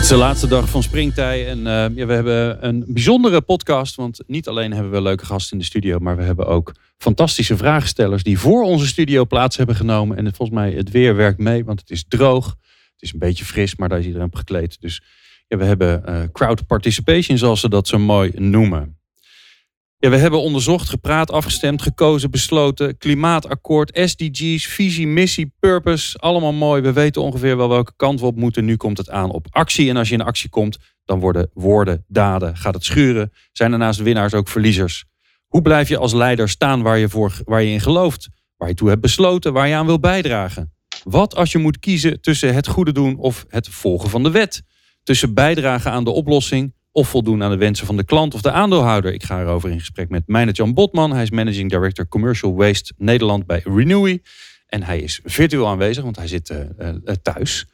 Het is de laatste dag van Springtij en uh, ja, we hebben een bijzondere podcast. Want niet alleen hebben we leuke gasten in de studio, maar we hebben ook fantastische vraagstellers die voor onze studio plaats hebben genomen. En volgens mij het weer werkt mee, want het is droog. Het is een beetje fris, maar daar is iedereen op gekleed. Dus ja, we hebben uh, crowd participation, zoals ze dat zo mooi noemen. Ja, we hebben onderzocht, gepraat, afgestemd, gekozen, besloten. Klimaatakkoord, SDG's, visie, missie, purpose. Allemaal mooi. We weten ongeveer wel welke kant we op moeten. Nu komt het aan op actie. En als je in actie komt, dan worden woorden, daden. Gaat het schuren? Zijn er naast winnaars ook verliezers? Hoe blijf je als leider staan waar je, voor, waar je in gelooft? Waar je toe hebt besloten, waar je aan wil bijdragen? Wat als je moet kiezen tussen het goede doen of het volgen van de wet? Tussen bijdragen aan de oplossing of voldoen aan de wensen van de klant of de aandeelhouder. Ik ga erover in gesprek met Meijnet Jan Botman. Hij is Managing Director Commercial Waste Nederland bij Renewy. En hij is virtueel aanwezig, want hij zit uh, uh, thuis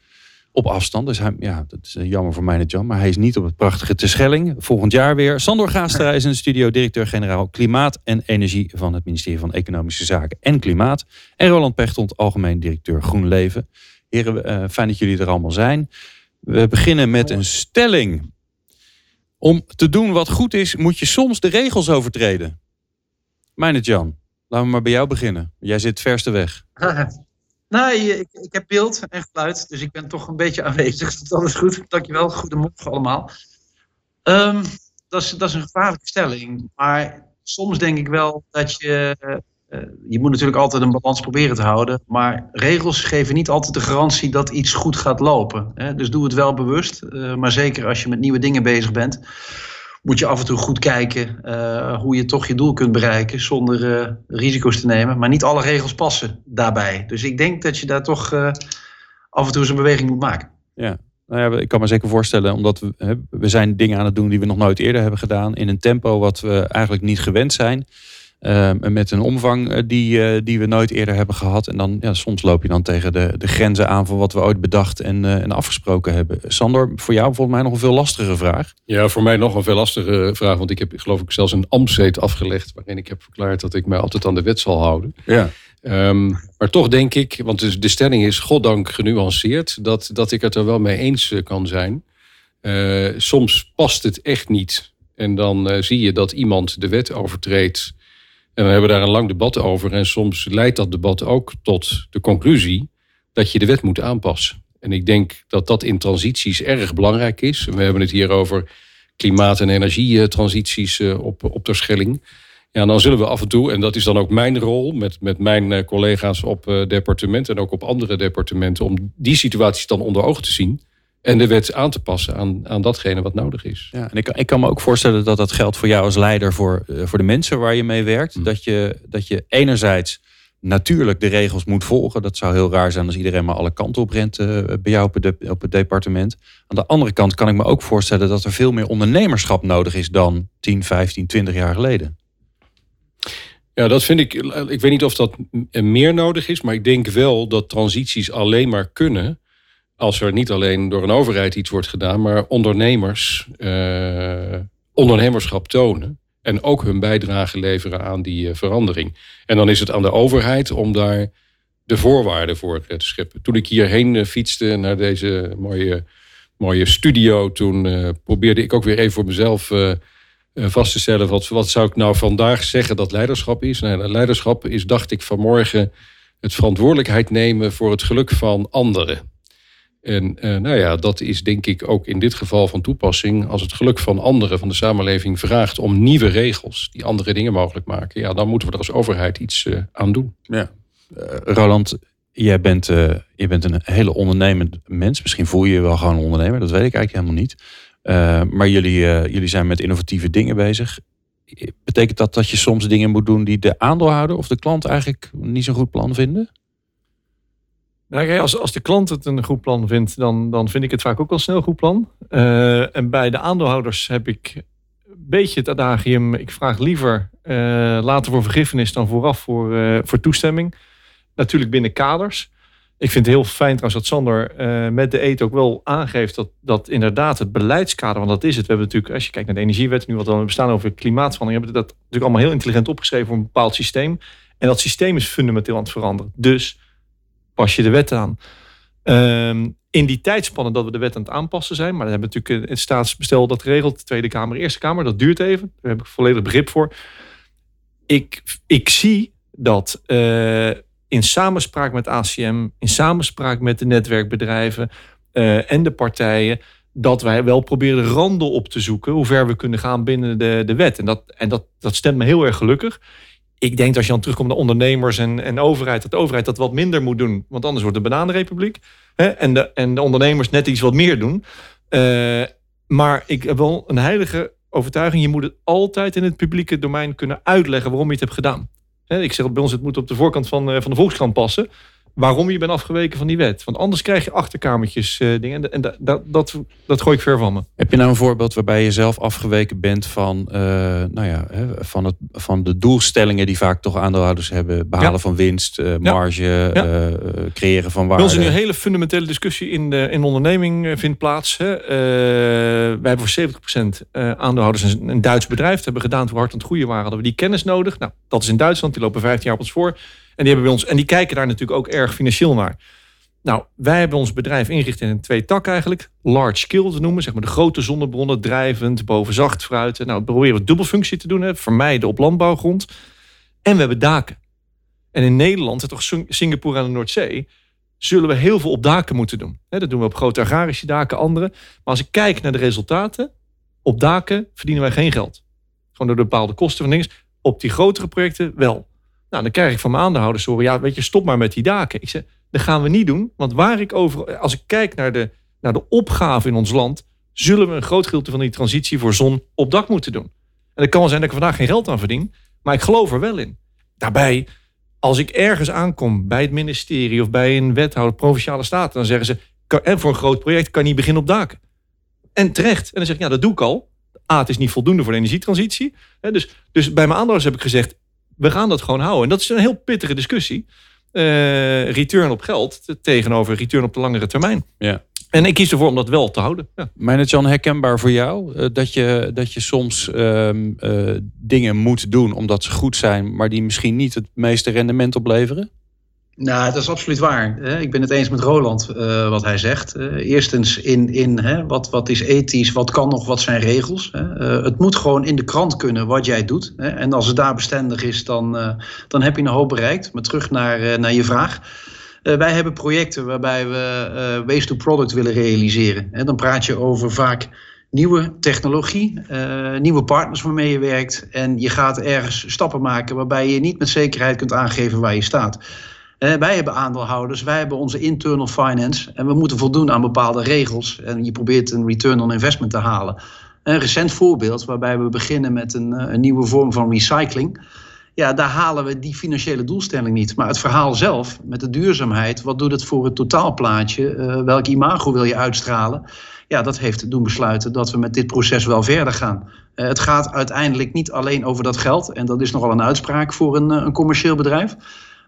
op afstand. Dus hij, ja, dat is jammer voor Meijnet Jan, maar hij is niet op het prachtige Terschelling. Volgend jaar weer. Sandor Gaastra is in de studio directeur-generaal Klimaat en Energie van het ministerie van Economische Zaken en Klimaat. En Roland Pechtond, algemeen directeur Groen Leven. Heren, fijn dat jullie er allemaal zijn. We beginnen met een stelling. Om te doen wat goed is, moet je soms de regels overtreden. Mijnet Jan, laten we maar bij jou beginnen. Jij zit verste weg. nee, ik, ik, heb beeld en geluid, dus ik ben toch een beetje aanwezig. Dat is goed. Dankjewel. Goedemorgen allemaal. Um, dat, is, dat is een gevaarlijke stelling. Maar soms denk ik wel dat je uh, je moet natuurlijk altijd een balans proberen te houden. Maar regels geven niet altijd de garantie dat iets goed gaat lopen. Hè? Dus doe het wel bewust. Uh, maar zeker als je met nieuwe dingen bezig bent. Moet je af en toe goed kijken uh, hoe je toch je doel kunt bereiken zonder risico's te nemen. Maar niet alle regels passen daarbij. Dus ik denk dat je daar toch af en toe eens een beweging moet maken. Ja, nou ja, ik kan me zeker voorstellen, omdat we, we zijn dingen aan het doen die we nog nooit eerder hebben gedaan. In een tempo wat we eigenlijk niet gewend zijn. Uh, met een omvang eh, die, uh, die we nooit eerder hebben gehad. En dan ja, soms loop je dan tegen de, de grenzen aan van wat we ooit bedacht en, uh, en afgesproken hebben. Sander, voor jou volgens mij nog een veel lastigere vraag. Ja, voor mij nog een veel lastigere vraag. Want ik heb geloof ik zelfs een ambtszet afgelegd. Waarin ik heb verklaard dat ik mij altijd aan de wet zal houden. Ja. Um, maar toch denk ik, want de stelling is goddank genuanceerd. Dat, dat ik het er wel mee eens kan zijn. soms past het echt niet. En dan zie je dat iemand de wet overtreedt en we hebben daar een lang debat over. En soms leidt dat debat ook tot de conclusie dat je de wet moet aanpassen. En ik denk dat dat in transities erg belangrijk is. we hebben het hier over klimaat- en energietransities eh, op, op de Schelling. Ja, dan zullen we af en toe, en dat is dan ook mijn rol met, met mijn eh, collega's op uh, departement en ook op andere departementen, om die situaties dan onder ogen te zien. En de wet aan te passen aan, aan datgene wat nodig is. Ja, en ik, ik kan me ook voorstellen dat dat geldt voor jou als leider, voor, uh, voor de mensen waar je mee werkt. Mm. Dat, je, dat je enerzijds natuurlijk de regels moet volgen. Dat zou heel raar zijn als iedereen maar alle kanten op rent uh, bij jou op het, de, op het departement. Aan de andere kant kan ik me ook voorstellen dat er veel meer ondernemerschap nodig is dan 10, 15, 20 jaar geleden. Ja, dat vind ik. Ik weet niet of dat meer nodig is, maar ik denk wel dat transities alleen maar kunnen als er niet alleen door een overheid iets wordt gedaan, maar ondernemers uh, ondernemerschap tonen. En ook hun bijdrage leveren aan die uh, verandering. En dan is het aan de overheid om daar de voorwaarden voor te scheppen. Toen ik hierheen fietste naar deze mooie, mooie studio, toen probeerde ik ook weer even voor mezelf vast te stellen: wat, wat zou ik nou vandaag zeggen dat leiderschap is? Nou, leiderschap is, dacht ik vanmorgen, het verantwoordelijkheid nemen voor het geluk van anderen. En uh, nou ja, dat is denk ik ook in dit geval van toepassing. Als het geluk van anderen van de samenleving vraagt om nieuwe regels die andere dingen mogelijk maken, ja, dan moeten we er als overheid iets uh, aan doen. Ja. Uh, Roland, jij bent, je bent een hele ondernemend mens. Misschien voel je je wel gewoon ondernemer, dat weet ik eigenlijk helemaal niet. maar jullie, jullie zijn met innovatieve dingen bezig. Betekent dat dat je soms dingen moet doen die de aandeelhouder of de klant eigenlijk niet zo'n goed plan vinden? Nou, als, als de klant het een goed plan vindt, dan, dan vind ik het vaak ook al snel een goed plan. Uh, en bij de aandeelhouders heb ik beetje het adagium. Ik vraag liever uh, later voor vergiffenis dan vooraf voor, uh, voor toestemming. Natuurlijk binnen kaders. Ik vind het heel fijn trouwens dat Sander met de EET ook wel aangeeft dat, dat inderdaad het beleidskader, want dat is het. We hebben natuurlijk, als je kijkt naar de energiewet, nu wat we bestaan over klimaatverandering, hebben we dat natuurlijk allemaal heel intelligent opgeschreven voor een bepaald systeem. En dat systeem is fundamenteel aan het veranderen. Dus pas je de wet aan. Um, in die tijdspannen dat we de wet aan het aanpassen zijn. Maar dan hebben natuurlijk het staatsbestel dat regelt. De Tweede Kamer, Eerste Kamer. Dat duurt even. Daar heb ik volledig begrip voor. Ik, ik zie dat uh, in samenspraak met ACM, in samenspraak met de netwerkbedrijven uh, en de partijen, dat wij wel proberen de randen op te zoeken, hoe ver we kunnen gaan binnen de, de wet. En, dat, en dat, dat stemt me heel erg gelukkig ik denk dat als je dan terugkomt naar ondernemers en, en overheid, dat de overheid dat wat minder moet doen. Want anders wordt de bananenrepubliek. Hè? En, de, en de ondernemers net iets wat meer doen. Uh, maar ik heb wel een heilige overtuiging. Je moet het altijd in het publieke domein kunnen uitleggen waarom je het hebt gedaan. Hè? Ik zeg bij ons, het moet op de voorkant van, uh, van de Volkskrant passen waarom je bent afgeweken van die wet. Want anders krijg je achterkamertjes uh, dingen. En dat, dat, dat gooi ik ver van me. Heb je nou een voorbeeld waarbij je zelf afgeweken bent van, uh, nou ja, van, het, van de doelstellingen die vaak toch aandeelhouders hebben? Behalen ja. van winst, uh, marge, ja. creëren van waarde. Bij ons een hele fundamentele discussie in de, in de onderneming vindt plaats. Hè. wij hebben voor 70% aandeelhouders een, een Duits bedrijf. Dat hebben we gedaan toen hard aan het groeien waren. Hadden we die kennis nodig. Nou, dat is in Duitsland. Die lopen 15 jaar op ons voor. En die, hebben bij ons, en die kijken daar natuurlijk ook erg financieel naar. Nou, wij hebben ons bedrijf ingericht in een twee tak eigenlijk. Large skill te noemen, zeg maar de grote zonnebronnen, drijvend, boven zacht fruiten. Nou, proberen we dubbelfunctie te doen, hè, vermijden op landbouwgrond. En we hebben daken. En in Nederland, toch Singapore aan de Noordzee, zullen we heel veel op daken moeten doen. Dat doen we op grote agrarische daken, andere. Maar als ik kijk naar de resultaten, op daken verdienen wij geen geld. Gewoon door de bepaalde kosten van dingen. Op die grotere projecten wel. Nou, dan krijg ik van mijn aandeelhouders horen, ja, weet je, stop maar met die daken. Ik zeg, dat gaan we niet doen, want waar ik over, als ik kijk naar de, naar de opgave in ons land, zullen we een groot gedeelte van die transitie voor zon op dak moeten doen. En het kan wel zijn dat ik vandaag geen geld aan verdien, maar ik geloof er wel in. Daarbij, als ik ergens aankom bij het ministerie of bij een wethouder, provinciale staten, dan zeggen ze, en voor een groot project kan niet beginnen op daken. En terecht. En dan zeg ik, ja, dat doe ik al. A, het is niet voldoende voor de energietransitie. Dus, dus bij mijn aandeelhouders heb ik gezegd, we gaan dat gewoon houden. En dat is een heel pittige discussie. Uh, return op geld tegenover return op de langere termijn. Ja. En ik kies ervoor om dat wel te houden. Ja. Het Jan herkenbaar voor jou? Uh, dat, je, dat je soms uh, dingen moet doen omdat ze goed zijn, maar die misschien niet het meeste rendement opleveren? Nou, dat is absoluut waar. Ik ben het eens met Roland uh, wat hij zegt. Uh, eerstens in, in hè, wat, wat is ethisch, wat kan nog, wat zijn regels. Hè? Uh, het moet gewoon in de krant kunnen wat jij doet. Hè? En als het daar bestendig is, dan, dan heb je een hoop bereikt. Maar terug naar, naar je vraag. wij hebben projecten waarbij we waste to product willen realiseren. Dan praat je over vaak nieuwe technologie, nieuwe partners waarmee je werkt. En je gaat ergens stappen maken waarbij je niet met zekerheid kunt aangeven waar je staat. Uh, wij hebben aandeelhouders, wij hebben onze internal finance en we moeten voldoen aan bepaalde regels. En je probeert een return on investment te halen. Een recent voorbeeld waarbij we beginnen met een, eh, een nieuwe vorm van recycling. Ja, daar halen we die financiële doelstelling niet. Maar het verhaal zelf, met de duurzaamheid, wat doet het voor het totaalplaatje? Uh, welk imago wil je uitstralen? Ja, dat heeft doen besluiten dat we met dit proces wel verder gaan. Het gaat uiteindelijk niet alleen over dat geld. En dat is nogal een uitspraak voor een, een commercieel bedrijf.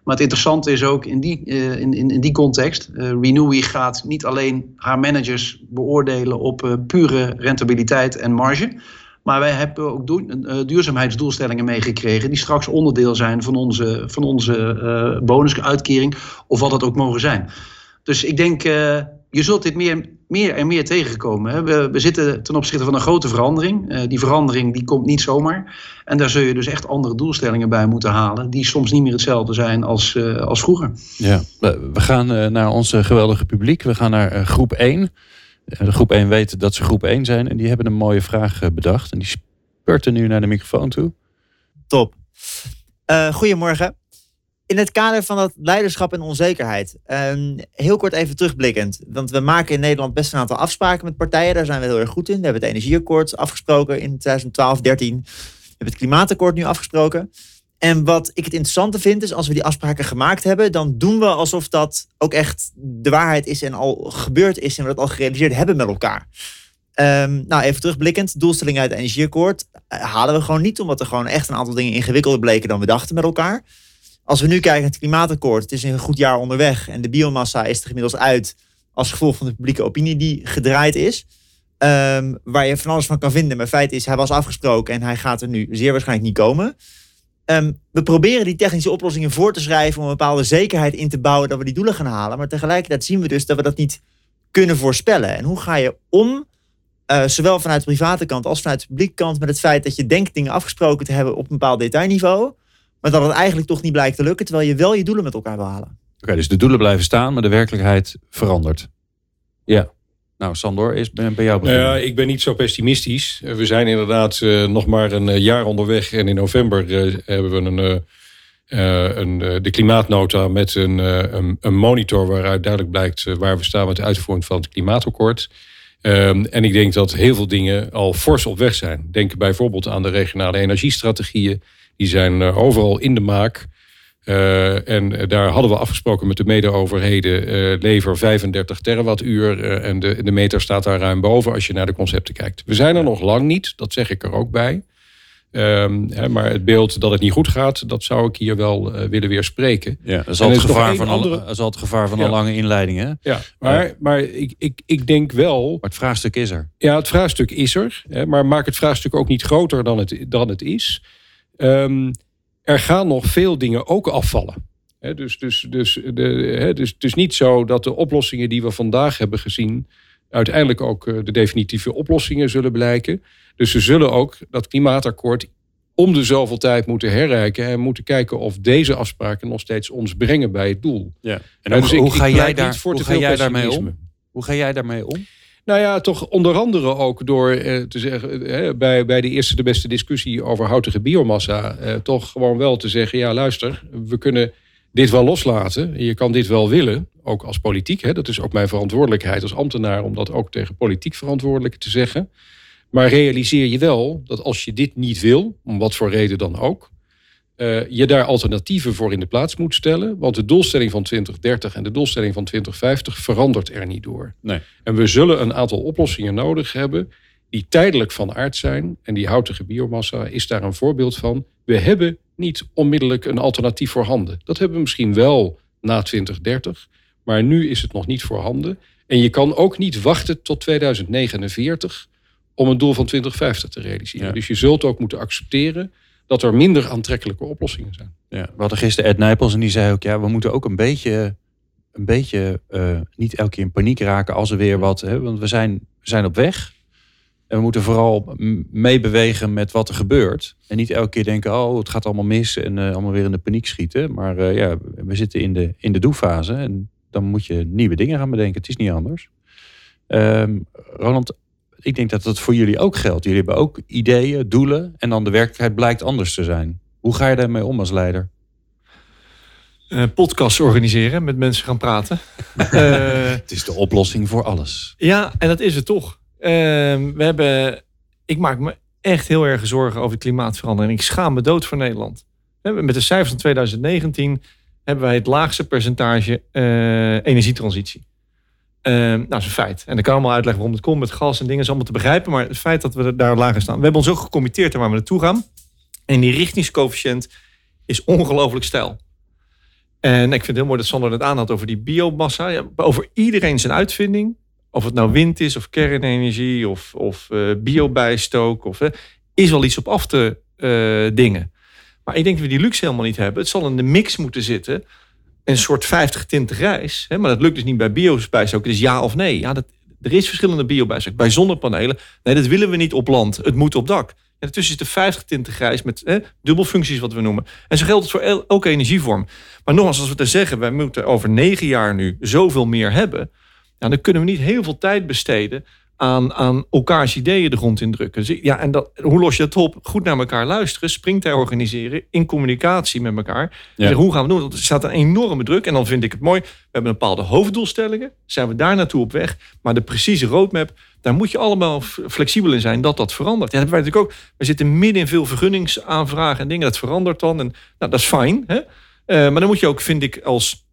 Maar het interessante is ook in die, uh, in, in, in, die context. Uh, Renewy gaat niet alleen haar managers beoordelen op uh, pure rentabiliteit en marge. Maar wij hebben ook duurzaamheidsdoelstellingen meegekregen. die straks onderdeel zijn van onze, van onze bonusuitkering. of wat het ook mogen zijn. Dus ik denk je zult dit meer, meer en meer tegenkomen. Hè. We, we zitten ten opzichte van een grote verandering. Uh, die verandering die komt niet zomaar. En daar zul je dus echt andere doelstellingen bij moeten halen. Die soms niet meer hetzelfde zijn als, uh, als vroeger. Ja, we gaan uh, naar ons geweldige publiek. We gaan naar groep 1. De groep 1 weet dat ze groep 1 zijn. En die hebben een mooie vraag bedacht. En die spurten nu naar de microfoon toe. Top. goedemorgen in het kader van dat leiderschap en onzekerheid. Um, heel kort even terugblikkend. Want we maken in Nederland best een aantal afspraken met partijen. Daar zijn we heel erg goed in. We hebben het energieakkoord afgesproken in 2012, 13. We hebben het klimaatakkoord nu afgesproken. En wat ik het interessante vind is, als we die afspraken gemaakt hebben, dan doen we alsof dat ook echt de waarheid is en al gebeurd is en we dat al gerealiseerd hebben met elkaar. Ehm, nou, even terugblikkend. Doelstelling uit het energieakkoord eh, halen we gewoon niet, omdat er gewoon echt een aantal dingen ingewikkelder bleken dan we dachten met elkaar. Als we nu kijken naar het klimaatakkoord, het is een goed jaar onderweg en de biomassa is er inmiddels uit als gevolg van de publieke opinie die gedraaid is. Ehm, waar je van alles van kan vinden. Maar feit is, hij was afgesproken en hij gaat er nu zeer waarschijnlijk niet komen. Ehm, we proberen die technische oplossingen voor te schrijven om een bepaalde zekerheid in te bouwen dat we die doelen gaan halen. Maar tegelijkertijd zien we dus dat we dat niet kunnen voorspellen. En hoe ga je om, eh, zowel vanuit de private kant als vanuit de publieke kant, met het feit dat je denkt dingen afgesproken te hebben op een bepaald detailniveau, maar dat het eigenlijk toch niet blijkt te lukken, terwijl je wel je doelen met elkaar wil halen. Oké, dus de doelen blijven staan, maar de werkelijkheid verandert. Ja. Nou, Sandor, is ben bij jou Nou beginnen. ja, ik ben niet zo pessimistisch. We zijn inderdaad eh, nog maar een eh, jaar onderweg. En in november eh, hebben we een, een, eh, de klimaatnota met een, een, een monitor waaruit duidelijk blijkt waar we staan met de uitvoering van het klimaatakkoord. Ehm, en ik denk dat heel veel dingen al fors op weg zijn. Denk bijvoorbeeld aan de regionale energiestrategieën. Die zijn eh, overal in de maak. Eh, en daar hadden we afgesproken met de mede-overheden. eh, lever 35 terawattuur. en de, de meter staat daar ruim boven als je naar de concepten kijkt. We zijn er nog lang niet, dat zeg ik er ook bij. Ehm, hè, maar het beeld dat het niet goed gaat, dat zou ik hier wel willen weerspreken. ja, dat is al het gevaar van, andere- al, dat is al het gevaar van Ja. een lange inleiding. Hè? Maar Ja, maar, maar ik, ik, ik denk wel, het vraagstuk is er. ja, het vraagstuk is er. Hè, maar maak het vraagstuk ook niet groter dan het, dan het is. Ehm, er gaan nog veel dingen ook afvallen. Hè, dus, dus, dus, de, dus het is niet zo dat de oplossingen die we vandaag hebben gezien... uiteindelijk ook eh, de definitieve oplossingen zullen blijken. Dus we zullen ook dat klimaatakkoord om de zoveel tijd moeten herrijken... en moeten kijken of deze afspraken nog steeds ons brengen bij het doel. Ja. En hoe, dus hoe ik ga jij, daar, hoe ga jij daarmee om? Hoe ga jij daarmee om? Nou ja, toch onder andere ook door eh, te zeggen, eh, bij, bij de eerste de beste discussie over houtige biomassa, eh, toch gewoon wel te zeggen, ja luister, we kunnen dit wel loslaten. Je kan dit wel willen, ook als politiek. Hè, dat is ook mijn verantwoordelijkheid als ambtenaar om dat ook tegen politiek verantwoordelijken te zeggen. Maar realiseer je wel dat als je dit niet wil, om wat voor reden dan ook, eh, je daar alternatieven voor in de plaats moet stellen. Want de doelstelling van 2030 en de doelstelling van 2050 verandert er niet door. Nee. En we zullen een aantal oplossingen nodig hebben die tijdelijk van aard zijn. En die houtige biomassa is daar een voorbeeld van. We hebben niet onmiddellijk een alternatief voorhanden. Dat hebben we misschien wel na 2030, maar nu is het nog niet voorhanden. En je kan ook niet wachten tot 2049 om een doel van 2050 te realiseren. Ja. Dus je zult ook moeten accepteren dat er minder aantrekkelijke oplossingen zijn. Ja, we hadden gisteren Ed Nijpels en die zei ook... ja, we moeten ook een beetje, een beetje eh, niet elke keer in paniek raken als er weer wat... Hè, want we zijn, we zijn op weg. En we moeten vooral meebewegen met wat er gebeurt. En niet elke keer denken, oh, het gaat allemaal mis... en eh, allemaal weer in de paniek schieten. Maar eh, ja, we zitten in de, in de doefase. En dan moet je nieuwe dingen gaan bedenken. Het is niet anders. Ehm, Roland, ik denk dat dat voor jullie ook geldt. Jullie hebben ook ideeën, doelen... en dan de werkelijkheid blijkt anders te zijn. Hoe ga je daarmee om als leider? Eh, podcasts organiseren, met mensen gaan praten. Eh, Het is de oplossing voor alles. Ja, en dat is het toch. Ehm, we hebben, ik maak me echt heel erg zorgen over de klimaatverandering. Ik schaam me dood voor Nederland. Met de cijfers van 2019 hebben wij het laagste percentage eh, energietransitie. Ehm, nou, dat is een feit. En dan kan ik allemaal uitleggen waarom het komt met gas en dingen. is allemaal te begrijpen. Maar het feit dat we daar lager staan. We hebben ons ook gecommitteerd waar we naartoe gaan. En die richtingscoëfficiënt is ongelooflijk stijl. En ik vind het heel mooi dat Sander het aanhad over die biomassa. Ja, over iedereen zijn uitvinding. Of het nou wind is, of kernenergie, of, of eh, biobijstook. Of, eh, is wel iets op af te eh, dingen. Maar ik denk dat we die luxe helemaal niet hebben. Het zal in de mix moeten zitten. Een soort 50 tinten grijs. Hè, maar dat lukt dus niet bij biobijstook. Het is ja of nee. Ja, dat, er is verschillende biobijstook. Bij zonnepanelen. Nee, dat willen we niet op land. Het moet op dak. En ertussen is de 50 tinten grijs met hè, dubbelfuncties wat we noemen. En zo geldt het voor el- elke energievorm. Maar nogmaals, als we te zeggen, wij moeten over negen jaar nu zoveel meer hebben. Dan kunnen we niet heel veel tijd besteden aan, aan elkaars ideeën de grond indrukken. Dus, ja, en dat, hoe los je dat op? Goed naar elkaar luisteren, springtij organiseren, in communicatie met elkaar. Ja. Hoe gaan we doen? Want er staat een enorme druk. En dan vind ik het mooi, we hebben bepaalde hoofddoelstellingen. Zijn we daar naartoe op weg? Maar de precieze roadmap, daar moet je allemaal flexibel in zijn dat dat verandert. Ja, dat hebben wij natuurlijk ook. We zitten midden in veel vergunningsaanvragen en dingen. Dat verandert dan. En nou, dat is fijn. Hè? Eh, maar dan moet je ook, vind ik, als...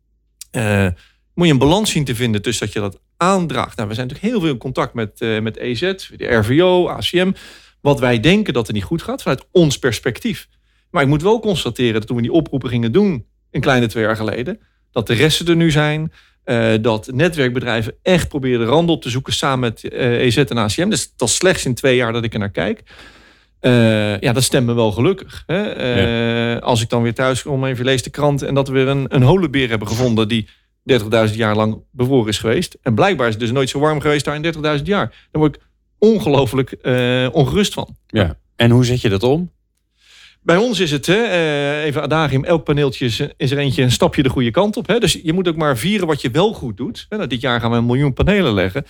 eh, moet je een balans zien te vinden tussen dat je dat aandraagt. Nou, we zijn natuurlijk heel veel in contact met, uh, met EZ, de RVO, ACM. Wat wij denken dat er niet goed gaat vanuit ons perspectief. Maar ik moet wel constateren dat toen we die oproepen gingen doen, een kleine twee jaar geleden, dat de resten er nu zijn. Uh, dat netwerkbedrijven echt proberen de randen op te zoeken samen met uh, EZ en ACM. Dus dat is slechts in twee jaar dat ik er naar kijk. Uh, ja, dat stemt me wel gelukkig. Hè? Ja. Als ik dan weer thuis kom, even lees de krant... en dat we weer een, een holenbeer hebben gevonden... die 30.000 jaar lang bevroren is geweest. En blijkbaar is het dus nooit zo warm geweest daar in 30.000 jaar. Daar word ik ongelooflijk ongerust van. Ja. En hoe zet je dat om? Bij ons is het, hè, uh, even adagium, elk paneeltje is, is, er eentje een stapje de goede kant op. Hè? Dus je moet ook maar vieren wat je wel goed doet. Nou, dit jaar gaan we een miljoen panelen leggen.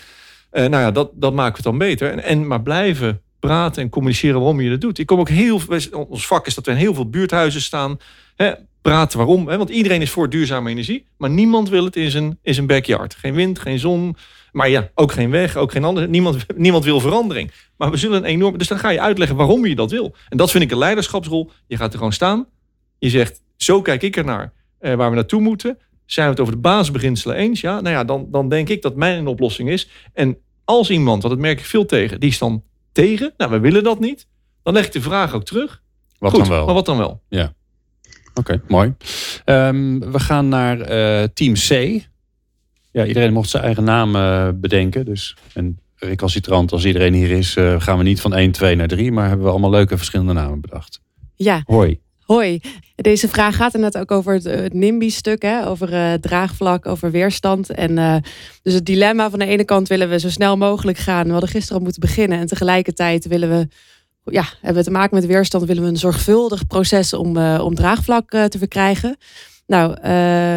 Uh, nou ja, dat, dat maken we dan beter. En, en maar blijven praten en communiceren waarom je dat doet. Ik kom ook heel ons vak is dat we in heel veel buurthuizen staan. Hè, praten waarom. Hè, want iedereen is voor duurzame energie. Maar niemand wil het in zijn, in zijn backyard. Geen wind, geen zon. Maar ja, ook geen weg, ook geen ander. Niemand, niemand wil verandering. Maar we zullen een enorm. Dus dan ga je uitleggen waarom je dat wil. En dat vind ik een leiderschapsrol. Je gaat er gewoon staan. Je zegt: Zo kijk ik ernaar. Eh, waar we naartoe moeten. Zijn we het over de basisbeginselen eens? Ja, nou ja, dan, dan denk ik dat mijn oplossing is. En als iemand, want dat merk ik veel tegen, die is dan tegen. Nou, we willen dat niet. Dan leg ik de vraag ook terug. Wat Goed, dan wel? Maar wat dan wel? Ja. Oké, mooi. Um, we gaan naar uh, team C. Ja, iedereen mocht zijn eigen naam uh, bedenken. Dus, en recalcitrant als iedereen hier is, uh, gaan we niet van 1, 2 naar 3. Maar hebben we allemaal leuke verschillende namen bedacht. Ja. Hoi. Hoi. Deze vraag gaat inderdaad ook over het, het NIMBY-stuk, hè? over uh, draagvlak, over weerstand. En uh, dus het dilemma van de ene kant willen we zo snel mogelijk gaan. We hadden gisteren al moeten beginnen. En tegelijkertijd willen we, ja, hebben we te maken met weerstand, willen we een zorgvuldig proces om, uh, om draagvlak te verkrijgen. Nou, uh,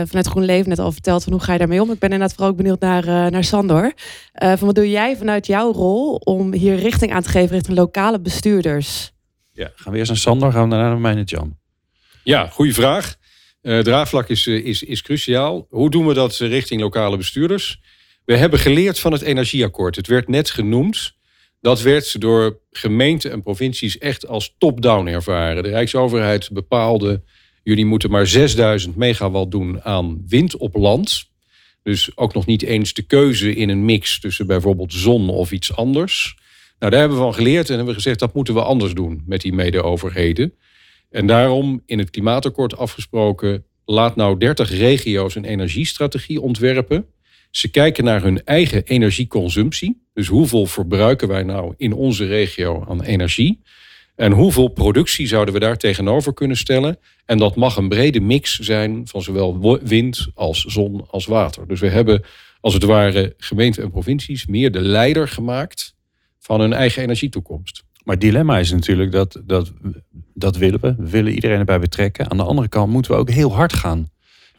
vanuit GroenLeven net al verteld van hoe ga je daarmee om. Ik ben inderdaad vooral ook benieuwd naar, uh, naar Sandor. Uh, van wat doe jij vanuit jouw rol om hier richting aan te geven richting lokale bestuurders? Ja, gaan we eerst naar Sandor, gaan we daarna naar mij en Jan. Ja, goede vraag. draagvlak is, is, is cruciaal. Hoe doen we dat richting lokale bestuurders? We hebben geleerd van het energieakkoord. Het werd net genoemd. Dat werd door gemeenten en provincies echt als top-down ervaren. De Rijksoverheid bepaalde Jullie moeten maar 6000 megawatt doen aan wind op land. Dus ook nog niet eens de keuze in een mix tussen bijvoorbeeld zon of iets anders. Nou, daar hebben we van geleerd en hebben we gezegd dat moeten we anders doen met die mede-overheden. En daarom in het klimaatakkoord afgesproken, laat nou 30 regio's een energiestrategie ontwerpen. Ze kijken naar hun eigen energieconsumptie. Dus hoeveel verbruiken wij nou in onze regio aan energie? En hoeveel productie zouden we daar tegenover kunnen stellen? En dat mag een brede mix zijn van zowel wind als zon als water. Dus we hebben als het ware gemeenten en provincies meer de leider gemaakt van hun eigen energietoekomst. Maar het dilemma is natuurlijk dat, dat dat willen we. We willen iedereen erbij betrekken. Aan de andere kant moeten we ook heel hard gaan.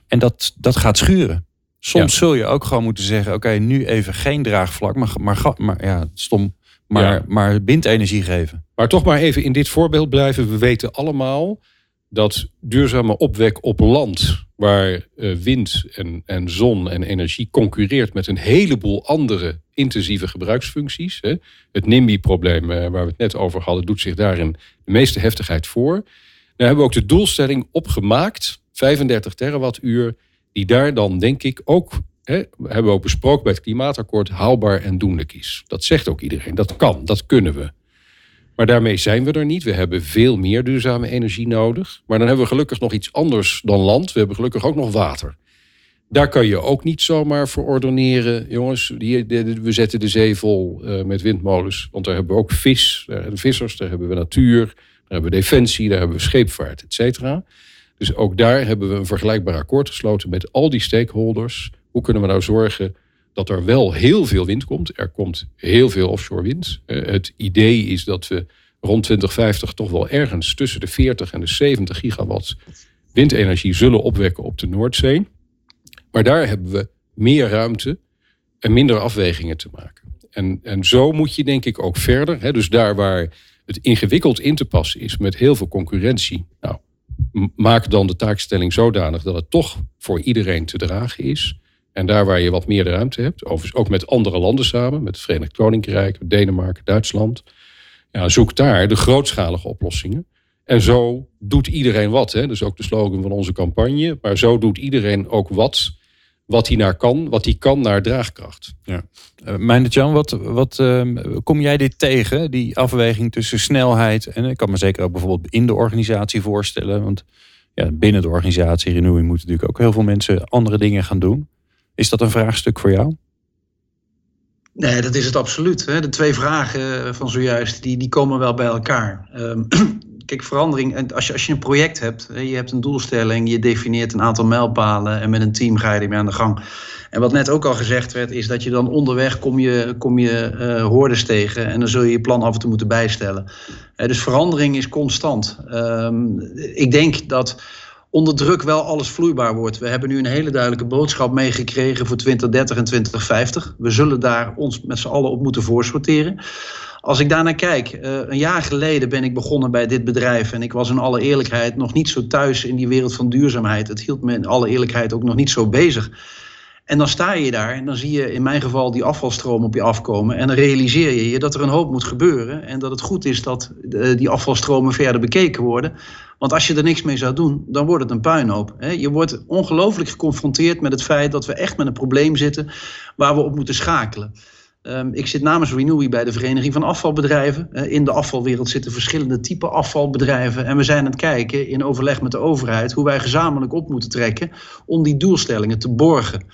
En dat, dat gaat schuren. Soms ja. zul je ook gewoon moeten zeggen: oké, okay, nu even geen draagvlak, maar, maar, maar ja, stom. Maar, ja. maar windenergie geven. Maar toch maar even in dit voorbeeld blijven. We weten allemaal dat duurzame opwek op land, waar uh, wind en, en zon en energie concurreert met een heleboel andere intensieve gebruiksfuncties. Hè. Het NIMBY-probleem, uh, waar we het net over hadden, doet zich daarin de meeste heftigheid voor. Daar hebben we ook de doelstelling opgemaakt, 35 terawattuur, die daar dan denk ik ook Hè, hebben we ook besproken bij het klimaatakkoord, haalbaar en doenlijk is. Dat zegt ook iedereen. Dat kan, dat kunnen we. Maar daarmee zijn we er niet. We hebben veel meer duurzame energie nodig. Maar dan hebben we gelukkig nog iets anders dan land. We hebben gelukkig ook nog water. Daar kan je ook niet zomaar verordeneren. Jongens, hier, we zetten de zee vol uh, met windmolens. Want daar hebben we ook vis, daar hebben we vissers, daar hebben we natuur, daar hebben we defensie, daar hebben we scheepvaart, et cetera. Dus ook daar hebben we een vergelijkbaar akkoord gesloten met al die stakeholders. Hoe kunnen we nou zorgen dat er wel heel veel wind komt? Er komt heel veel offshore wind. Uh, het idee is dat we rond 2050 toch wel ergens tussen de 40 en de 70 gigawatt windenergie zullen opwekken op de Noordzee. Maar daar hebben we meer ruimte en minder afwegingen te maken. En, en zo moet je denk ik ook verder. Hè, dus daar waar het ingewikkeld in te passen is met heel veel concurrentie. Nou, maak dan de taakstelling zodanig dat het toch voor iedereen te dragen is. En daar waar je wat meer ruimte hebt, overigens ook met andere landen samen, met het Verenigd Koninkrijk, Denemarken, Duitsland, ja, zoek daar de grootschalige oplossingen. En zo doet iedereen wat. Hè? Dus ook de slogan van onze campagne. Maar zo doet iedereen ook wat wat hij naar kan, wat hij kan naar draagkracht. Uh, Meindert Jan, wat, wat uh, kom jij dit tegen? Die afweging tussen snelheid en ik kan me zeker ook bijvoorbeeld in de organisatie voorstellen. Want ja, binnen de organisatie Renewing moeten natuurlijk ook heel veel mensen andere dingen gaan doen. Is dat een vraagstuk voor jou? Nee, dat is het absoluut. De twee vragen van zojuist, die, die komen wel bij elkaar. Um, kijk, verandering, als je, als je een project hebt, je hebt een doelstelling, je definieert een aantal mijlpalen en met een team ga je ermee aan de gang. En wat net ook al gezegd werd, is dat je dan onderweg kom je, kom je uh, hoordes tegen en dan zul je je plan af en toe moeten bijstellen. Uh, dus verandering is constant. Um, ik denk dat onder druk wel alles vloeibaar wordt. We hebben nu een hele duidelijke boodschap meegekregen voor 2030 en 2050. We zullen daar ons met z'n allen op moeten voorsorteren. Als ik daarnaar kijk, uh, een jaar geleden ben ik begonnen bij dit bedrijf. En ik was in alle eerlijkheid nog niet zo thuis in die wereld van duurzaamheid. Het hield me in alle eerlijkheid ook nog niet zo bezig. En dan sta je daar en dan zie je in mijn geval die afvalstroom op je afkomen. En dan realiseer je je dat er een hoop moet gebeuren. En dat het goed is dat uh, die afvalstromen verder bekeken worden. Want als je er niks mee zou doen, dan wordt het een puinhoop. Je wordt ongelooflijk geconfronteerd met het feit dat we echt met een probleem zitten waar we op moeten schakelen. Um, ik zit namens Renewy bij de Vereniging van Afvalbedrijven. Uh, in de afvalwereld zitten verschillende typen afvalbedrijven. En we zijn aan het kijken in overleg met de overheid hoe wij gezamenlijk op moeten trekken om die doelstellingen te borgen.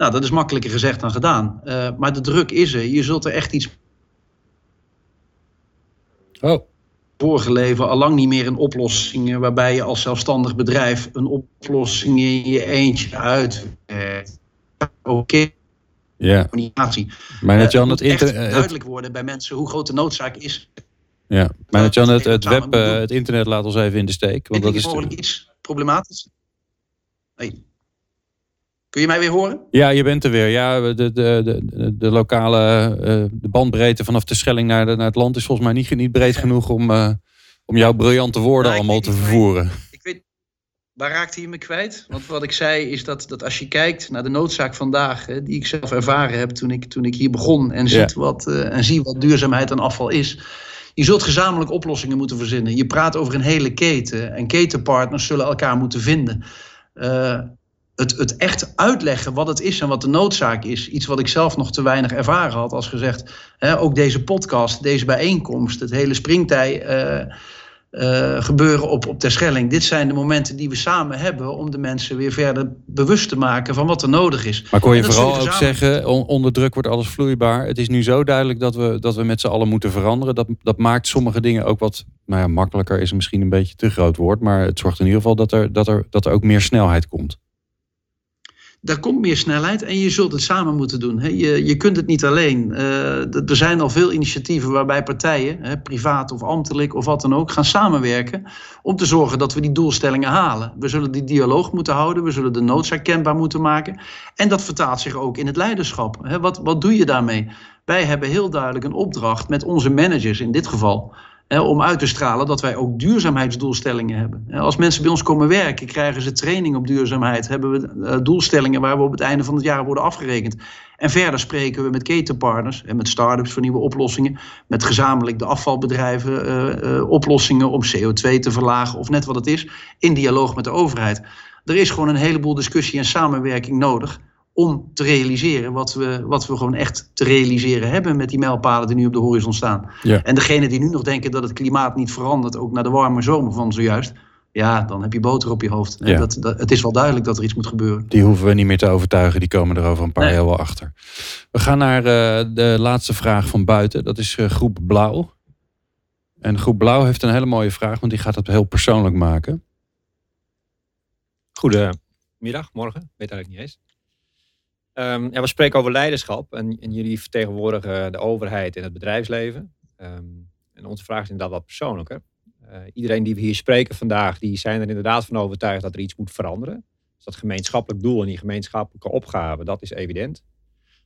Nou, dat is makkelijker gezegd dan gedaan. Uh, maar de druk is er. Je zult er echt iets. Oh. Vorige leven allang niet meer in oplossingen waarbij je als zelfstandig bedrijf een oplossing in je eentje uit. Oké. Okay. Ja. Communicatie. Maar net Jan, het, het echt duidelijk worden bij mensen hoe groot de noodzaak is. Ja, maar net Jan, het, het web, het internet laat ons even in de steek. Want dat is is mogelijk iets problematisch. Hey. Kun je mij weer horen? Ja, je bent er weer. Ja, de, de, de, de lokale uh, de bandbreedte vanaf de Schelling naar, de, naar het land is volgens mij niet, niet breed genoeg om, uh, om jouw briljante woorden Nou, allemaal te niet, vervoeren. Ik weet, waar raakte je me kwijt? Want wat ik zei is dat, dat als je kijkt naar de noodzaak vandaag, hè, die ik zelf ervaren heb toen ik, toen ik hier begon en, Ja. ziet wat, uh, en zie wat duurzaamheid en afval is. Je zult gezamenlijk oplossingen moeten verzinnen. Je praat over een hele keten en ketenpartners zullen elkaar moeten vinden. Uh, het, het echt uitleggen wat het is en wat de noodzaak is. Iets wat ik zelf nog te weinig ervaren had. Als gezegd, hè, ook deze podcast, deze bijeenkomst, het hele springtij uh, uh, gebeuren op, op Terschelling. Dit zijn de momenten die we samen hebben om de mensen weer verder bewust te maken van wat er nodig is. Maar kon je vooral ook zeggen, on- onder druk wordt alles vloeibaar. Het is nu zo duidelijk dat we, dat we met z'n allen moeten veranderen. Dat, dat maakt sommige dingen ook wat, nou ja, makkelijker is misschien een beetje te groot woord. Maar het zorgt in ieder geval dat er, dat er, dat er ook meer snelheid komt. Daar komt meer snelheid en je zult het samen moeten doen. hè. Je, je kunt het niet alleen. Eh, er zijn al veel initiatieven waarbij partijen, hè, privaat of ambtelijk of wat dan ook, gaan samenwerken om te zorgen dat we die doelstellingen halen. We zullen die dialoog moeten houden, we zullen de noodzaak kenbaar moeten maken. En dat vertaalt zich ook in het leiderschap. hè. Wat, wat doe je daarmee? Wij hebben heel duidelijk een opdracht met onze managers in dit geval. Om uit te stralen dat wij ook duurzaamheidsdoelstellingen hebben. Als mensen bij ons komen werken, krijgen ze training op duurzaamheid. Hebben we eh, doelstellingen waar we op het einde van het jaar worden afgerekend. En verder spreken we met ketenpartners en met start-ups voor nieuwe oplossingen. Met gezamenlijk de afvalbedrijven eh, oplossingen om CO2 te verlagen of net wat het is. In dialoog met de overheid. Er is gewoon een heleboel discussie en samenwerking nodig om te realiseren wat we, wat we gewoon echt te realiseren hebben met die mijlpalen die nu op de horizon staan. Ja. En degenen die nu nog denken dat het klimaat niet verandert, ook naar de warme zomer van zojuist, ja, dan heb je boter op je hoofd. Ja. Dat, dat, het is wel duidelijk dat er iets moet gebeuren. Die hoeven we niet meer te overtuigen. Die komen er over een paar Nee. jaar wel achter. We gaan naar eh, de laatste vraag van buiten. Dat is eh, groep Blauw. En groep Blauw heeft een hele mooie vraag, want die gaat het heel persoonlijk maken. Goedemiddag, morgen, weet eigenlijk niet eens. Ehm, we spreken over leiderschap en, en jullie vertegenwoordigen de overheid en het bedrijfsleven. Ehm, en onze vraag is inderdaad wat persoonlijker. Eh, iedereen die we hier spreken vandaag, die zijn er inderdaad van overtuigd dat er iets moet veranderen. Dus dat gemeenschappelijk doel en die gemeenschappelijke opgave, dat is evident.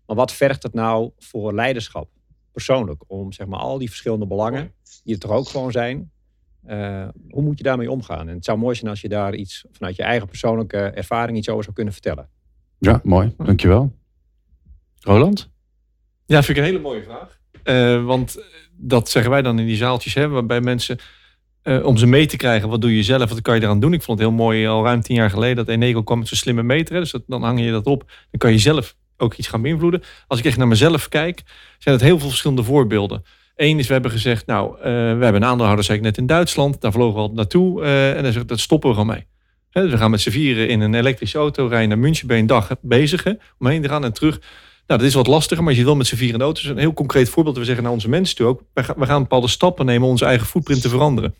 Maar wat vergt het nou voor leiderschap, persoonlijk, om zeg maar al die verschillende belangen, die er toch ook gewoon zijn, eh, hoe moet je daarmee omgaan? En het zou mooi zijn als je daar iets vanuit je eigen persoonlijke ervaring iets over zou kunnen vertellen. Ja, mooi. Dankjewel. Roland? Ja, vind ik een hele mooie vraag. Eh, want dat zeggen wij dan in die zaaltjes, hè, waarbij mensen eh, om ze mee te krijgen. Wat doe je zelf? Wat kan je eraan doen? Ik vond het heel mooi al ruim tien jaar geleden dat Eneco kwam met zo'n slimme meter. Dus dat, dan hang je dat op. Dan kan je zelf ook iets gaan beïnvloeden. Als ik echt naar mezelf kijk, zijn het heel veel verschillende voorbeelden. Eén is, we hebben gezegd, nou, eh, we hebben een aandeelhouder, zei ik net, in Duitsland. Daar vlogen we al naartoe. eh, en dan zegt dat stoppen we gewoon mee. We gaan met z'n vieren in een elektrische auto rijden naar München. Een dag bezig hè, om heen te gaan en terug. Nou, dat is wat lastiger, maar je wil met z'n vieren in de een heel concreet voorbeeld. We zeggen naar onze mensen toe ook. We gaan, bepaalde stappen nemen om onze eigen footprint te veranderen.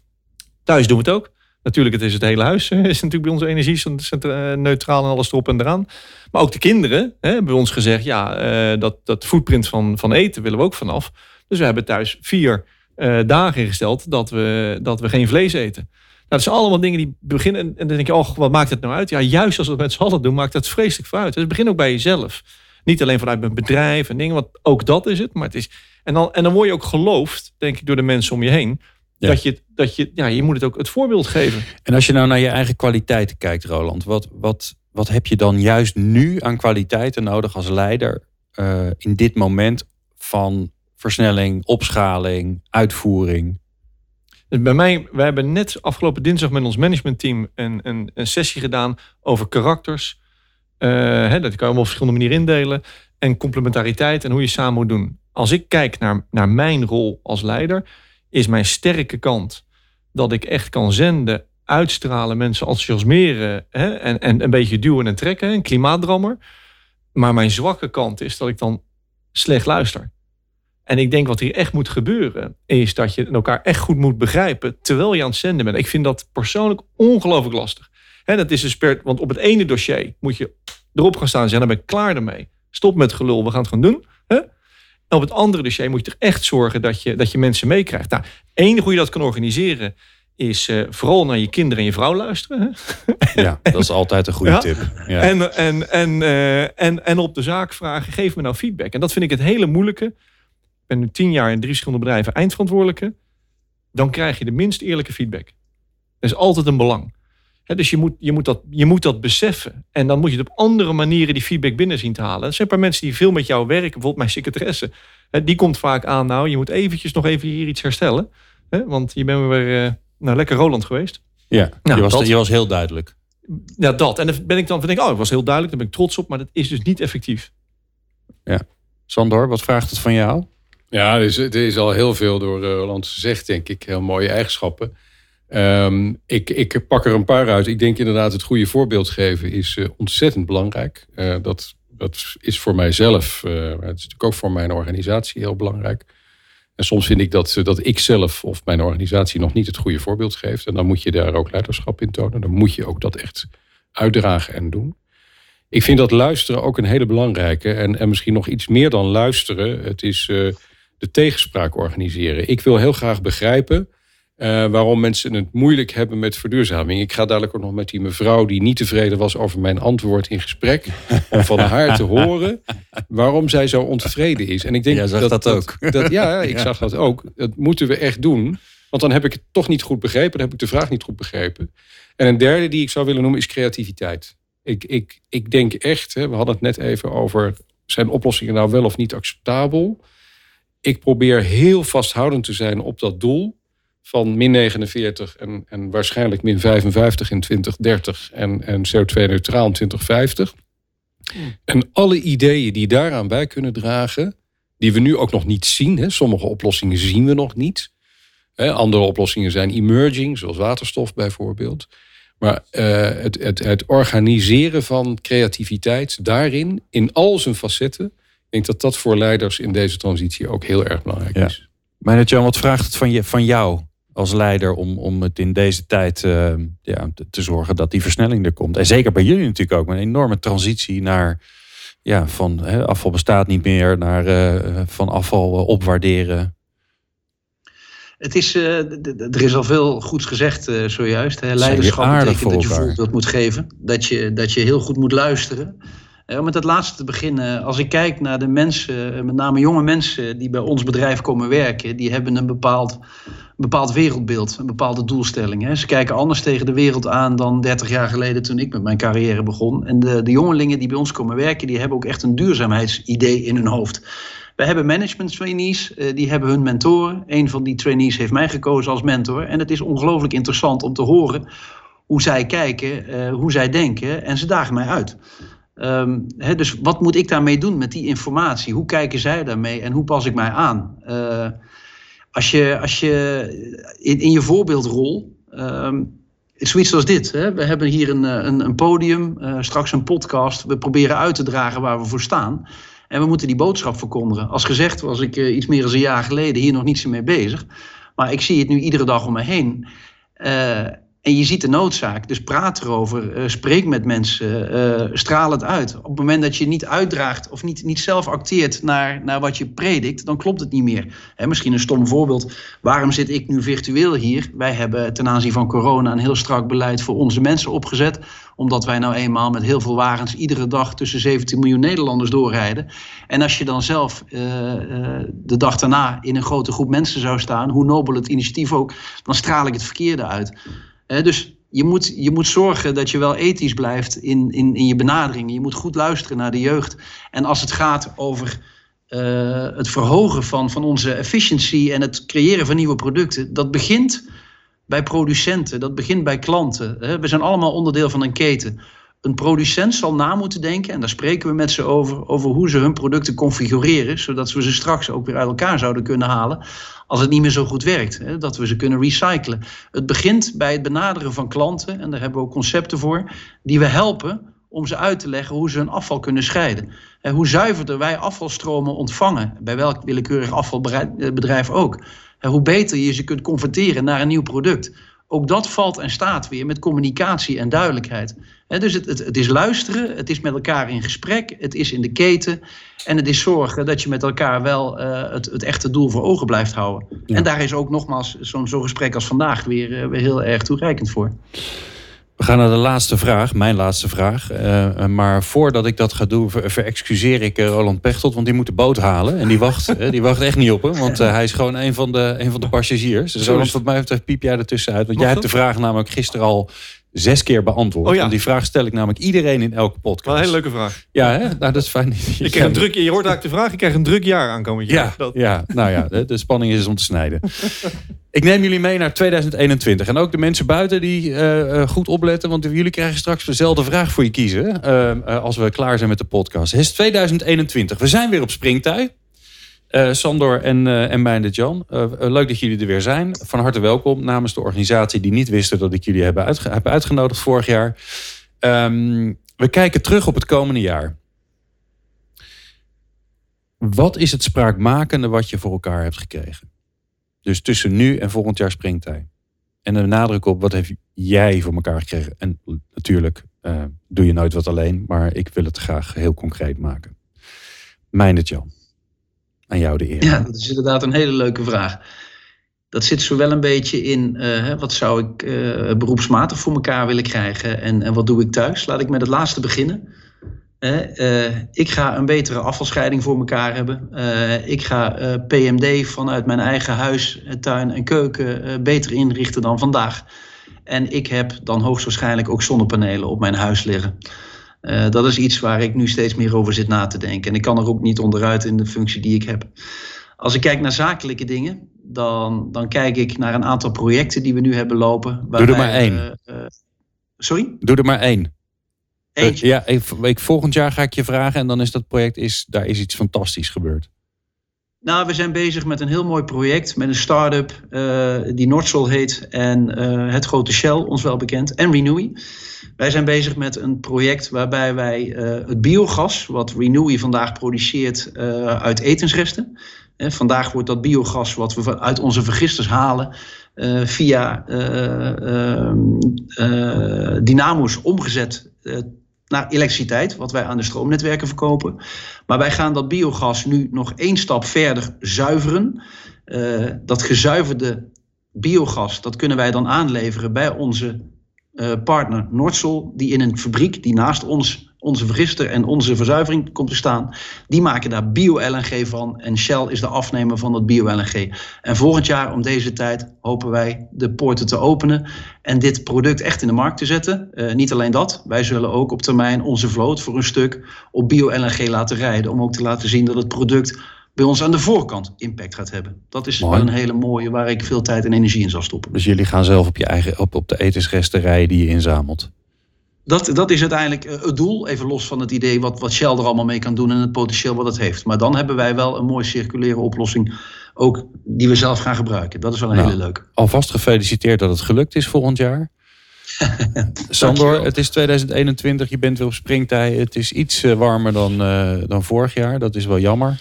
Thuis doen we het ook. Natuurlijk, het is het hele huis. Is natuurlijk bij onze energie eh, neutraal en alles erop en eraan. Maar ook de kinderen hè, hebben ons gezegd... ja, eh, dat, dat footprint van, van eten willen we ook vanaf. Dus we hebben thuis vier eh, dagen ingesteld dat we, dat we geen vlees eten. Nou, dat zijn allemaal dingen die beginnen. En dan denk je, oh, wat maakt het nou uit? Ja, juist als we het met z'n allen doen, maakt dat vreselijk voor uit. Dus het begint ook bij jezelf. Niet alleen vanuit mijn bedrijf en dingen, want ook dat is het. Maar het is. En dan, en dan word je ook geloofd, denk ik, door de mensen om je heen. Ja. Dat je, dat je, ja, je moet het ook het voorbeeld geven. En als je nou naar je eigen kwaliteiten kijkt, Roland, wat, wat, wat heb je dan juist nu aan kwaliteiten nodig als leider eh, in dit moment van versnelling, opschaling, uitvoering? Dus bij mij, wij hebben net afgelopen dinsdag met ons managementteam een, een, sessie gedaan over karakters. Eh, hè, dat kan je op verschillende manieren indelen. En complementariteit en hoe je samen moet doen. Als ik kijk naar, naar mijn rol als leider, is mijn sterke kant dat ik echt kan zenden, uitstralen, mensen enthousiasmeren hè, en, en een beetje duwen en trekken, een klimaatdrammer. Maar mijn zwakke kant is dat ik dan slecht luister. En ik denk wat hier echt moet gebeuren, is dat je elkaar echt goed moet begrijpen terwijl je aan het zenden bent. Ik vind dat persoonlijk ongelooflijk lastig. Hè, dat is dus per, want op het ene dossier moet je erop gaan staan en zeggen, dan ben ik klaar ermee. Stop met gelul, we gaan het gewoon doen. En op het andere dossier moet je er echt zorgen dat je, dat je mensen meekrijgt. Nou, enige hoe je dat kan organiseren is eh, vooral naar je kinderen en je vrouw luisteren. Hè? Ja, dat is altijd een goede Ja. tip. Ja. En, en, en, eh, en, en op de zaak vragen, geef me nou feedback. En dat vind ik het hele moeilijke. Ben nu tien jaar in drie verschillende bedrijven eindverantwoordelijke. Dan krijg je de minst eerlijke feedback. Dat is altijd een belang. Dus je moet, je, moet dat, je moet dat beseffen. En dan moet je het op andere manieren die feedback binnen zien te halen. Er zijn een paar mensen die veel met jou werken. Bijvoorbeeld mijn secretaresse. Die komt vaak aan, nou, je moet eventjes nog even hier iets herstellen. Hè, want je bent weer eh, nou, lekker Roland geweest. ja. Nou, je, was, dat- je was heel duidelijk. Ja, dat. En dan ben ik dan denk ik, oh, ik was heel duidelijk, daar ben ik trots op, maar dat is dus niet effectief. Sandor, wat vraagt het van jou? Ja, er is, er is al heel veel door eh, Roland gezegd, denk ik. Heel mooie eigenschappen. Ehm, ik, ik pak er een paar uit. Ik denk inderdaad het goede voorbeeld geven is eh, ontzettend belangrijk. Eh, dat, dat is voor mijzelf, eh, maar het is natuurlijk ook voor mijn organisatie heel belangrijk. En soms vind ik dat, eh, dat ik zelf of mijn organisatie nog niet het goede voorbeeld geeft. En dan moet je daar ook leiderschap in tonen. Dan moet je ook dat echt uitdragen en doen. Ik vind dat luisteren ook een hele belangrijke. En, en misschien nog iets meer dan luisteren. Het is eh, de tegenspraak organiseren. Ik wil heel graag begrijpen eh, waarom mensen het moeilijk hebben met verduurzaming. Ik ga dadelijk ook nog met die mevrouw die niet tevreden was over mijn antwoord in gesprek. Om van haar te horen waarom zij zo ontevreden is. En ik denk Jij zag dat ook. dat- ja, ik Ja. zag dat ook. Dat moeten we echt doen. Want dan heb ik het toch niet goed begrepen. Dan heb ik de vraag niet goed begrepen. En een derde die ik zou willen noemen is creativiteit. Ik, ik, ik denk echt, hè, we hadden het net even over... zijn oplossingen nou wel of niet acceptabel? Ik probeer heel vasthoudend te zijn op dat doel... van min 49 en, en waarschijnlijk min 55 in 2030... en, en CO2-neutraal in 2050. En alle ideeën die daaraan bij kunnen dragen... die we nu ook nog niet zien. Hè, sommige oplossingen zien we nog niet... Hè, andere oplossingen zijn emerging, zoals waterstof bijvoorbeeld. Maar eh, het, het, het organiseren van creativiteit daarin, in al zijn facetten, denk dat dat voor leiders in deze transitie ook heel erg belangrijk Ja. is. Meneer Jan, wat vraagt het van, je, van jou als leider om, om het in deze tijd eh, ja, te, te zorgen dat die versnelling er komt? En zeker bij jullie natuurlijk ook, met een enorme transitie naar ja, van hè, afval bestaat niet meer, naar eh, van afval eh, opwaarderen. Het is, eh, er is al veel goeds gezegd eh, zojuist. Hè. Leiderschap betekent dat je elkaar. voorbeeld moet geven. Dat je, dat je heel goed moet luisteren. Eh, om met dat laatste te beginnen. Als ik kijk naar de mensen, eh, met name jonge mensen die bij ons bedrijf komen werken. Die hebben een bepaald, bepaald wereldbeeld, een bepaalde doelstelling. Hè. Ze kijken anders tegen de wereld aan dan 30 jaar geleden toen ik met mijn carrière begon. En de, de jongelingen die bij ons komen werken, die hebben ook echt een duurzaamheidsidee in hun hoofd. We hebben management trainees, eh, die hebben hun mentoren. Een van die trainees heeft mij gekozen als mentor. En het is ongelooflijk interessant om te horen hoe zij kijken, hoe zij denken. En ze dagen mij uit. Ehm, dus wat moet ik daarmee doen met die informatie? Hoe kijken zij daarmee en hoe pas ik mij aan? Eh, als je, als je in, in je voorbeeldrol, ehm, zoiets als dit. Hè? We hebben hier een, een, een podium, uh, straks een podcast. We proberen uit te dragen waar we voor staan. En we moeten die boodschap verkondigen. Als gezegd was ik iets meer dan een jaar geleden hier nog niets mee bezig. Maar ik zie het nu iedere dag om me heen. En je ziet de noodzaak. Dus praat erover, uh, spreek met mensen, uh, straal het uit. Op het moment dat je niet uitdraagt of niet, niet zelf acteert naar, naar wat je predikt, dan klopt het niet meer. Hè, misschien een stom voorbeeld. Waarom zit ik nu virtueel hier? Wij hebben ten aanzien van corona een heel strak beleid voor onze mensen opgezet. Omdat wij nou eenmaal met heel veel wagens iedere dag tussen 17 miljoen Nederlanders doorrijden. En als je dan zelf uh, de dag daarna in een grote groep mensen zou staan, hoe nobel het initiatief ook, dan straal ik het verkeerde uit. Dus je moet, je moet zorgen dat je wel ethisch blijft in, in, in je benadering. Je moet goed luisteren naar de jeugd. En als het gaat over uh, het verhogen van, van onze efficiency en het creëren van nieuwe producten, dat begint bij producenten, dat begint bij klanten. We zijn allemaal onderdeel van een keten. Een producent zal na moeten denken, en daar spreken we met ze over, over hoe ze hun producten configureren, zodat we ze straks ook weer uit elkaar zouden kunnen halen als het niet meer zo goed werkt. Hè, dat we ze kunnen recyclen. Het begint bij het benaderen van klanten, en daar hebben we ook concepten voor, die we helpen om ze uit te leggen hoe ze hun afval kunnen scheiden. En hoe zuiverder wij afvalstromen ontvangen, bij welk willekeurig afvalbedrijf ook. En hoe beter je ze kunt converteren naar een nieuw product. Ook dat valt en staat weer met communicatie en duidelijkheid. He, dus het, het, het, is luisteren, het is met elkaar in gesprek, het is in de keten. En het is zorgen dat je met elkaar wel uh, het, het, echte doel voor ogen blijft houden. Ja. En daar is ook nogmaals zo'n zo gesprek als vandaag weer, uh, weer heel erg toereikend voor. We gaan naar de laatste vraag, mijn laatste vraag. Uh, maar voordat ik dat ga doen, ver, verexcuseer ik Roland Pechtold, want die moet de boot halen. En die wacht, die wacht echt niet op hem, want hij is gewoon een van de, een van de passagiers. Dus Roland, wat mij betreft piep jij ertussenuit. Want jij hebt de vraag namelijk gisteren al zes keer beantwoord. Oh ja. Want die vraag stel ik namelijk iedereen in elke podcast. Wel een hele leuke vraag. Ja, hè? Nou, dat is fijn. Je, krijgt een druk, je hoort eigenlijk de vraag, ik krijg een druk jaar aankomend jaar. Ja, dat... ja, nou ja, de, de spanning is om te snijden. ik neem jullie mee naar 2021. En ook de mensen buiten die uh, goed opletten. Want jullie krijgen straks dezelfde vraag voor je kiezen. Uh, als we klaar zijn met de podcast. Het is 2021. We zijn weer op springtij. Uh, Sandor en, uh, en Meindert Jan, uh, leuk dat jullie er weer zijn. Van harte welkom namens de organisatie die niet wisten dat ik jullie heb, uitge heb uitgenodigd vorig jaar. Um, we kijken terug op het komende jaar. Wat is het spraakmakende wat je voor elkaar hebt gekregen? Dus tussen nu en volgend jaar springtij. En de nadruk op wat heb jij voor elkaar gekregen? En natuurlijk doe je nooit wat alleen, maar ik wil het graag heel concreet maken. Meindert Jan aan jou de eer. Ja, dat is inderdaad een hele leuke vraag. Dat zit zowel een beetje in uh, wat zou ik uh, beroepsmatig voor elkaar willen krijgen en, en wat doe ik thuis. Laat ik met het laatste beginnen. Uh, ik ga een betere afvalscheiding voor elkaar hebben. ik ga PMD vanuit mijn eigen huis, tuin en keuken beter inrichten dan vandaag. En ik heb dan hoogstwaarschijnlijk ook zonnepanelen op mijn huis liggen. Uh, dat is iets waar ik nu steeds meer over zit na te denken. En ik kan er ook niet onderuit in de functie die ik heb. Als ik kijk naar zakelijke dingen, dan, dan kijk ik naar een aantal projecten die we nu hebben lopen. Doe er maar één. Uh, uh, sorry? Doe er maar één. Eentje? ja, ik, ik, volgend jaar ga ik je vragen en dan is dat project, is, daar is iets fantastisch gebeurd. Nou, we zijn bezig met een heel mooi project met een start-up uh, die Nordsol heet en uh, het grote Shell, ons wel bekend, en Renewy. Wij zijn bezig met een project waarbij wij uh, het biogas, wat Renewy vandaag produceert uit etensresten. vandaag wordt dat biogas wat we uit onze vergisters halen via dynamo's omgezet naar elektriciteit, wat wij aan de stroomnetwerken verkopen. Maar wij gaan dat biogas nu nog één stap verder zuiveren. Uh, dat gezuiverde biogas, dat kunnen wij dan aanleveren bij onze uh, partner Noordsol, die in een fabriek die naast ons, onze vergister en onze verzuivering komt te staan, die maken daar bio-LNG van en Shell is de afnemer van dat bio-LNG. En volgend jaar om deze tijd hopen wij de poorten te openen en dit product echt in de markt te zetten. Uh, niet alleen dat, wij zullen ook op termijn onze vloot voor een stuk op bio-LNG laten rijden, om ook te laten zien dat het product bij ons aan de voorkant impact gaat hebben. Dat is Mooi. wel een hele mooie waar ik veel tijd en energie in zal stoppen. Dus jullie gaan zelf op je eigen op, op de etensresten rijden die je inzamelt. Dat, dat is uiteindelijk eh, het doel, even los van het idee wat, wat Shell er allemaal mee kan doen en het potentieel wat het heeft. Maar dan hebben wij wel een mooie circulaire oplossing, ook die we zelf gaan gebruiken. Dat is wel een Nou. hele leuke. Alvast gefeliciteerd dat het gelukt is volgend jaar. Sandor, het is 2021, je bent weer op springtij. Het is iets eh, warmer dan, eh, dan vorig jaar. Dat is wel jammer.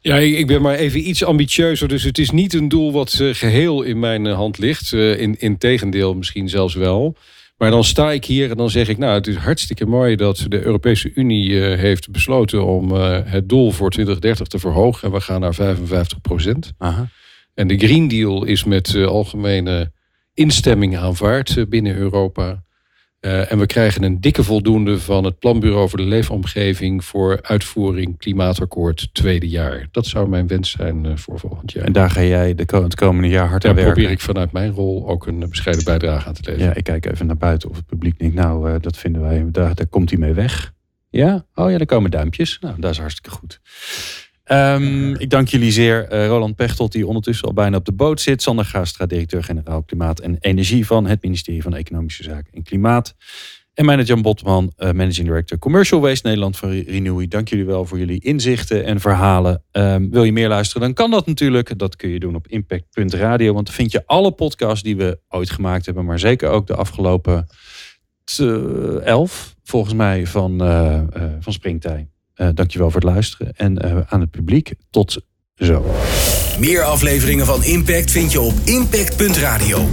Ja, ik ik ben maar even iets ambitieuzer. Dus het is niet een doel wat eh, geheel in mijn hand ligt. Eh, in, in tegendeel misschien zelfs wel. Maar dan sta ik hier en dan zeg ik... nou, het is hartstikke mooi dat de Europese Unie eh, heeft besloten... om eh, het doel voor 2030 te verhogen. En we gaan naar 55 procent. En de Green Deal is met eh, algemene instemming aanvaard binnen Europa. Eh, en we krijgen een dikke voldoende van het Planbureau voor de Leefomgeving voor uitvoering Klimaatakkoord tweede jaar. Dat zou mijn wens zijn eh, voor volgend jaar. En daar ga jij de het komende jaar hard aan Daar werken. probeer ik vanuit mijn rol ook een bescheiden bijdrage aan te leveren. Ja, ik kijk even naar buiten of het publiek denkt, nou, eh, dat vinden wij, daar, daar komt hij mee weg. Ja? Oh ja, er komen duimpjes. Nou, dat is hartstikke goed. Ehm, ik dank jullie zeer. Eh, Roland Pechtold, die ondertussen al bijna op de boot zit. Sander Gaastra, directeur-generaal Klimaat en Energie van het ministerie van Economische Zaken en Klimaat. En mijne Jan Botman, eh, Managing Director Commercial Waste Nederland van Re- Renewy. Dank jullie wel voor jullie inzichten en verhalen. Ehm, wil je meer luisteren, dan kan dat natuurlijk. Dat kun je doen op impact.radio. Want dan vind je alle podcasts die we ooit gemaakt hebben. Maar zeker ook de afgelopen t- elf, volgens mij, van, eh eh, van Springtij. Eh dankjewel voor het luisteren. En eh, aan het publiek, tot zo. Meer afleveringen van Impact vind je op impact.radio.